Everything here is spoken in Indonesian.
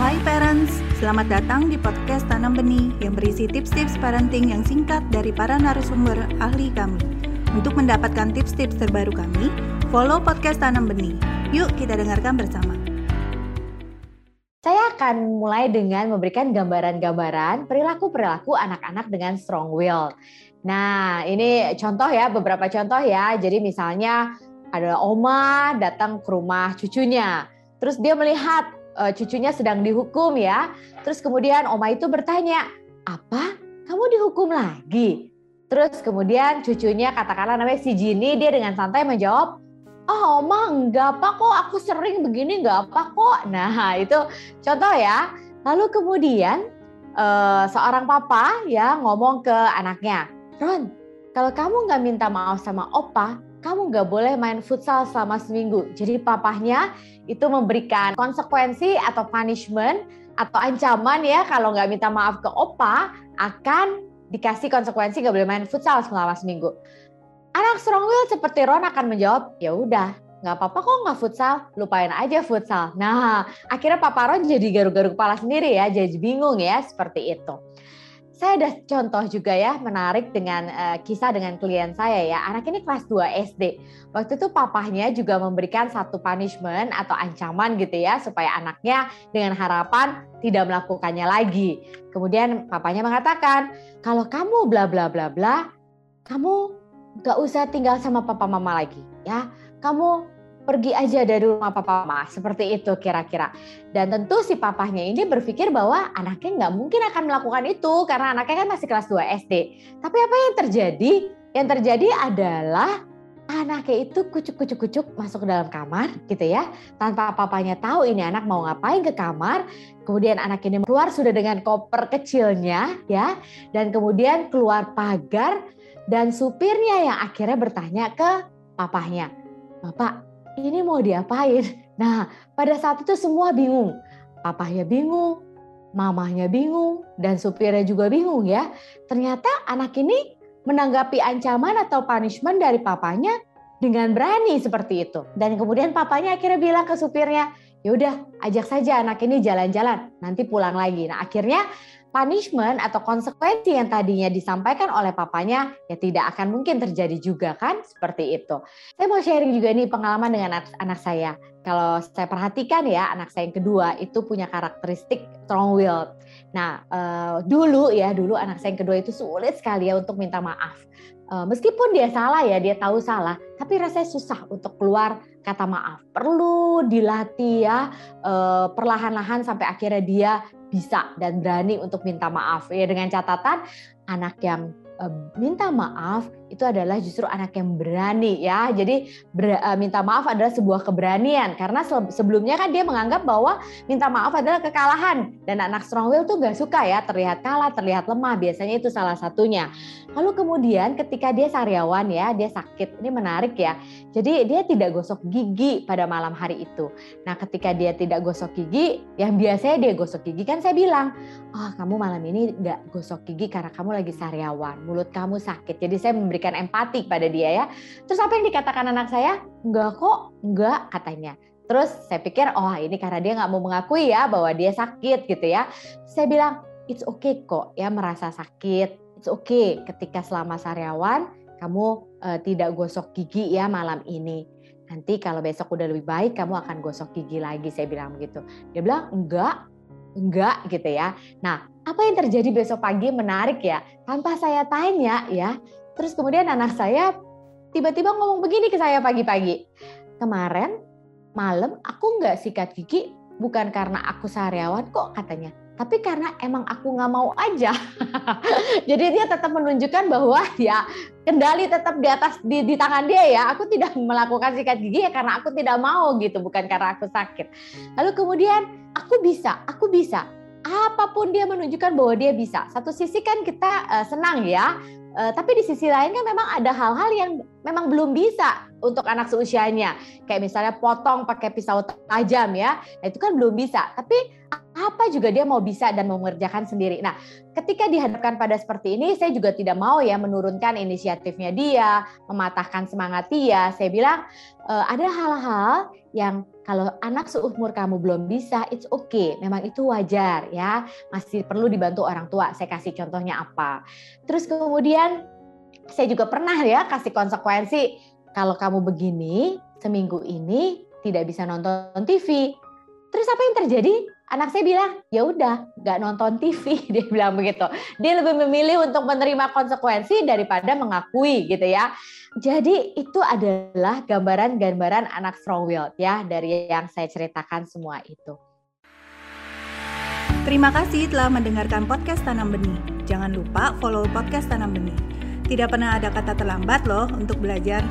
Hai parents, selamat datang di podcast Tanam Benih yang berisi tips-tips parenting yang singkat dari para narasumber ahli kami. Untuk mendapatkan tips-tips terbaru kami, follow podcast Tanam Benih. Yuk kita dengarkan bersama. Saya akan mulai dengan memberikan gambaran-gambaran perilaku-perilaku anak-anak dengan strong will. Nah, ini contoh ya, beberapa contoh ya. Jadi misalnya ada oma datang ke rumah cucunya. Terus dia melihat uh, cucunya sedang dihukum ya. Terus kemudian oma itu bertanya, "Apa? Kamu dihukum lagi?" Terus kemudian cucunya katakanlah namanya si Jini, dia dengan santai menjawab, "Oh, oma enggak apa kok, aku sering begini enggak apa kok." Nah, itu contoh ya. Lalu kemudian uh, seorang papa ya ngomong ke anaknya, Ron, kalau kamu nggak minta maaf sama opa, kamu nggak boleh main futsal selama seminggu. Jadi papahnya itu memberikan konsekuensi atau punishment atau ancaman ya kalau nggak minta maaf ke opa akan dikasih konsekuensi nggak boleh main futsal selama seminggu. Anak strong will seperti Ron akan menjawab, ya udah nggak apa-apa kok nggak futsal, lupain aja futsal. Nah, akhirnya Papa Ron jadi garuk-garuk kepala sendiri ya, jadi bingung ya seperti itu saya ada contoh juga ya menarik dengan uh, kisah dengan klien saya ya. Anak ini kelas 2 SD. Waktu itu papahnya juga memberikan satu punishment atau ancaman gitu ya supaya anaknya dengan harapan tidak melakukannya lagi. Kemudian papanya mengatakan, "Kalau kamu bla bla bla bla, kamu gak usah tinggal sama papa mama lagi ya. Kamu pergi aja dari rumah papa mama. Seperti itu kira-kira. Dan tentu si papahnya ini berpikir bahwa anaknya nggak mungkin akan melakukan itu karena anaknya kan masih kelas 2 SD tapi apa yang terjadi? Yang terjadi adalah anaknya itu kucuk-kucuk-kucuk masuk ke dalam kamar gitu ya. Tanpa papanya tahu ini anak mau ngapain ke kamar. Kemudian anak ini keluar sudah dengan koper kecilnya ya. Dan kemudian keluar pagar dan supirnya yang akhirnya bertanya ke papahnya Bapak, ini mau diapain? Nah, pada saat itu semua bingung. Papahnya bingung, mamahnya bingung, dan supirnya juga bingung ya. Ternyata anak ini menanggapi ancaman atau punishment dari papanya dengan berani seperti itu. Dan kemudian papanya akhirnya bilang ke supirnya, ya udah ajak saja anak ini jalan-jalan, nanti pulang lagi. Nah akhirnya punishment atau konsekuensi yang tadinya disampaikan oleh papanya ya tidak akan mungkin terjadi juga kan seperti itu. Saya mau sharing juga nih pengalaman dengan anak, anak saya. Kalau saya perhatikan ya anak saya yang kedua itu punya karakteristik strong will. Nah uh, dulu ya dulu anak saya yang kedua itu sulit sekali ya untuk minta maaf. Uh, meskipun dia salah ya dia tahu salah, tapi rasanya susah untuk keluar kata maaf. Perlu dilatih ya uh, perlahan-lahan sampai akhirnya dia bisa dan berani untuk minta maaf. Ya dengan catatan anak yang minta maaf itu adalah justru anak yang berani ya. Jadi ber, uh, minta maaf adalah sebuah keberanian karena sebelumnya kan dia menganggap bahwa minta maaf adalah kekalahan dan anak strong will tuh gak suka ya terlihat kalah, terlihat lemah. Biasanya itu salah satunya. Lalu kemudian ketika dia sariawan ya, dia sakit. Ini menarik ya. Jadi dia tidak gosok gigi pada malam hari itu. Nah, ketika dia tidak gosok gigi, yang biasanya dia gosok gigi kan saya bilang, "Oh, kamu malam ini nggak gosok gigi karena kamu lagi sariawan, mulut kamu sakit." Jadi saya memberi memberikan empati pada dia ya. Terus apa yang dikatakan anak saya? Enggak kok, enggak katanya. Terus saya pikir, oh ini karena dia nggak mau mengakui ya bahwa dia sakit gitu ya. Saya bilang, it's okay kok ya merasa sakit. It's okay ketika selama sariawan kamu uh, tidak gosok gigi ya malam ini. Nanti kalau besok udah lebih baik kamu akan gosok gigi lagi. Saya bilang begitu. Dia bilang, enggak, enggak gitu ya. Nah, apa yang terjadi besok pagi menarik ya. Tanpa saya tanya ya, Terus kemudian anak saya tiba-tiba ngomong begini ke saya pagi-pagi. Kemarin malam aku nggak sikat gigi bukan karena aku sehariawan kok katanya. Tapi karena emang aku nggak mau aja. Jadi dia tetap menunjukkan bahwa ya kendali tetap di atas di, di tangan dia ya. Aku tidak melakukan sikat gigi ya karena aku tidak mau gitu, bukan karena aku sakit. Lalu kemudian aku bisa, aku bisa apa pun dia menunjukkan bahwa dia bisa. Satu sisi kan kita uh, senang ya, Uh, tapi di sisi lain kan memang ada hal-hal yang memang belum bisa untuk anak seusianya. Kayak misalnya potong pakai pisau tajam ya, nah, itu kan belum bisa. Tapi apa juga dia mau bisa dan mau mengerjakan sendiri. Nah, ketika dihadapkan pada seperti ini, saya juga tidak mau ya menurunkan inisiatifnya dia, mematahkan semangat dia. Saya bilang e, ada hal-hal yang kalau anak seumur kamu belum bisa, it's okay. Memang itu wajar ya. Masih perlu dibantu orang tua. Saya kasih contohnya apa. Terus kemudian saya juga pernah ya kasih konsekuensi kalau kamu begini seminggu ini tidak bisa nonton TV. Terus apa yang terjadi? Anak saya bilang, ya udah, nggak nonton TV. Dia bilang begitu. Dia lebih memilih untuk menerima konsekuensi daripada mengakui gitu ya. Jadi itu adalah gambaran-gambaran anak strong willed ya dari yang saya ceritakan semua itu. Terima kasih telah mendengarkan podcast Tanam Benih. Jangan lupa follow podcast Tanam Benih. Tidak pernah ada kata terlambat loh untuk belajar.